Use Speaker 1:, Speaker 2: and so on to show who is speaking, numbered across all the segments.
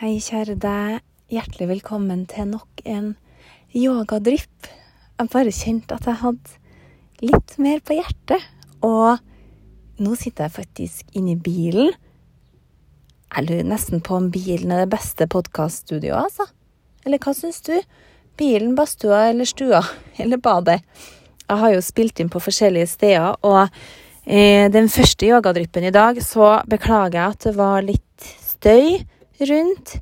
Speaker 1: Hei, kjære deg. Hjertelig velkommen til nok en yogadrypp. Jeg bare kjente at jeg hadde litt mer på hjertet. Og nå sitter jeg faktisk inne i bilen. Jeg lurer nesten på om bilen er det beste podkaststudioet, altså. Eller hva syns du? Bilen, badstua eller stua? Eller badet? Jeg har jo spilt inn på forskjellige steder, og eh, den første yogadryppen i dag så beklager jeg at det var litt støy rundt.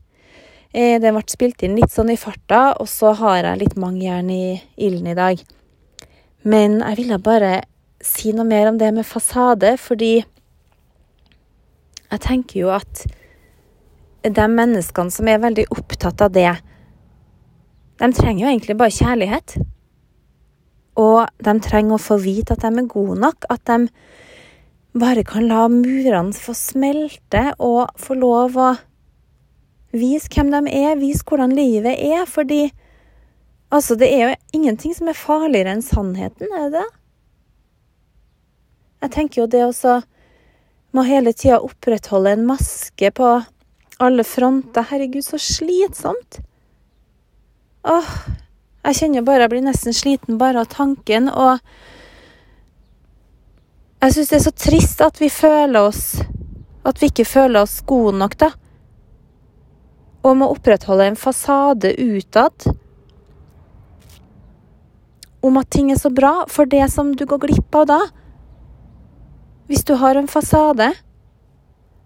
Speaker 1: Eh, den ble spilt inn litt sånn i farta, og så har jeg litt mangjern i ilden i dag. Men jeg ville bare si noe mer om det med fasade, fordi jeg tenker jo at de menneskene som er veldig opptatt av det, de trenger jo egentlig bare kjærlighet. Og de trenger å få vite at de er gode nok, at de bare kan la murene få smelte og få lov å vise hvem de er, vis hvordan livet er, fordi altså, det er jo ingenting som er farligere enn sannheten, er det? Jeg tenker jo det også må hele tida opprettholde en maske på alle fronter. Herregud, så slitsomt. Åh, jeg kjenner bare jeg blir nesten sliten bare av tanken, og jeg syns det er så trist at vi føler oss At vi ikke føler oss gode nok, da. Og må opprettholde en fasade utad om at ting er så bra, for det som du går glipp av da Hvis du har en fasade,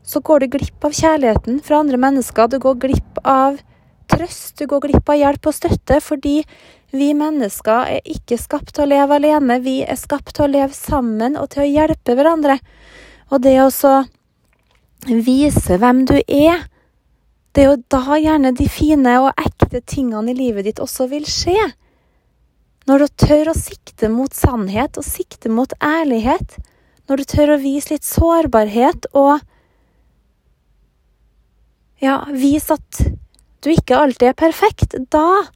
Speaker 1: så går du glipp av kjærligheten fra andre mennesker. Du går glipp av trøst, du går glipp av hjelp og støtte, fordi vi mennesker er ikke skapt til å leve alene. Vi er skapt til å leve sammen og til å hjelpe hverandre. Og det å så vise hvem du er, det er jo da gjerne de fine og ekte tingene i livet ditt også vil skje. Når du tør å sikte mot sannhet og sikte mot ærlighet. Når du tør å vise litt sårbarhet og ja, vise at du ikke alltid er perfekt, da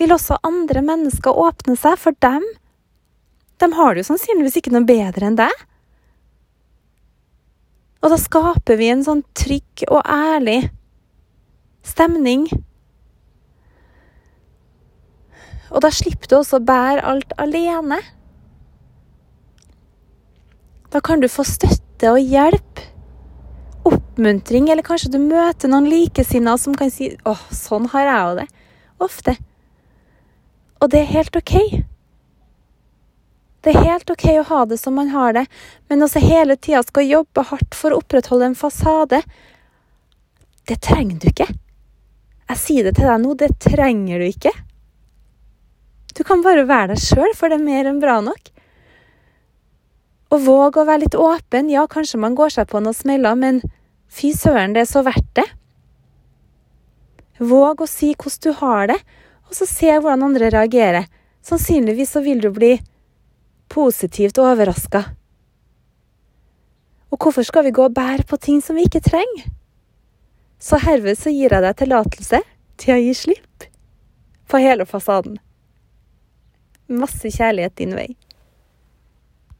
Speaker 1: vil også andre mennesker åpne seg for dem. De har det jo sannsynligvis ikke noe bedre enn deg. Og da skaper vi en sånn trygg og ærlig stemning. Og da slipper du også å bære alt alene. Da kan du få støtte og hjelp, oppmuntring, eller kanskje du møter noen likesinnede som kan si 'Å, sånn har jeg jo det'. Ofte. Og det er helt OK. Det er helt OK å ha det som man har det, men også hele tida skal jobbe hardt for å opprettholde en fasade. Det trenger du ikke. Jeg sier det til deg nå, det trenger du ikke. Du kan bare være deg sjøl, for det er mer enn bra nok. Og våg å være litt åpen. Ja, kanskje man går seg på noen smeller, men fy søren, det er så verdt det. Våg å si hvordan du har det, og så se hvordan andre reagerer. Sannsynligvis så vil du bli positivt overraska. Og hvorfor skal vi gå og bære på ting som vi ikke trenger? Så herved så gir jeg deg tillatelse til å gi slipp på hele fasaden. Masse kjærlighet din vei.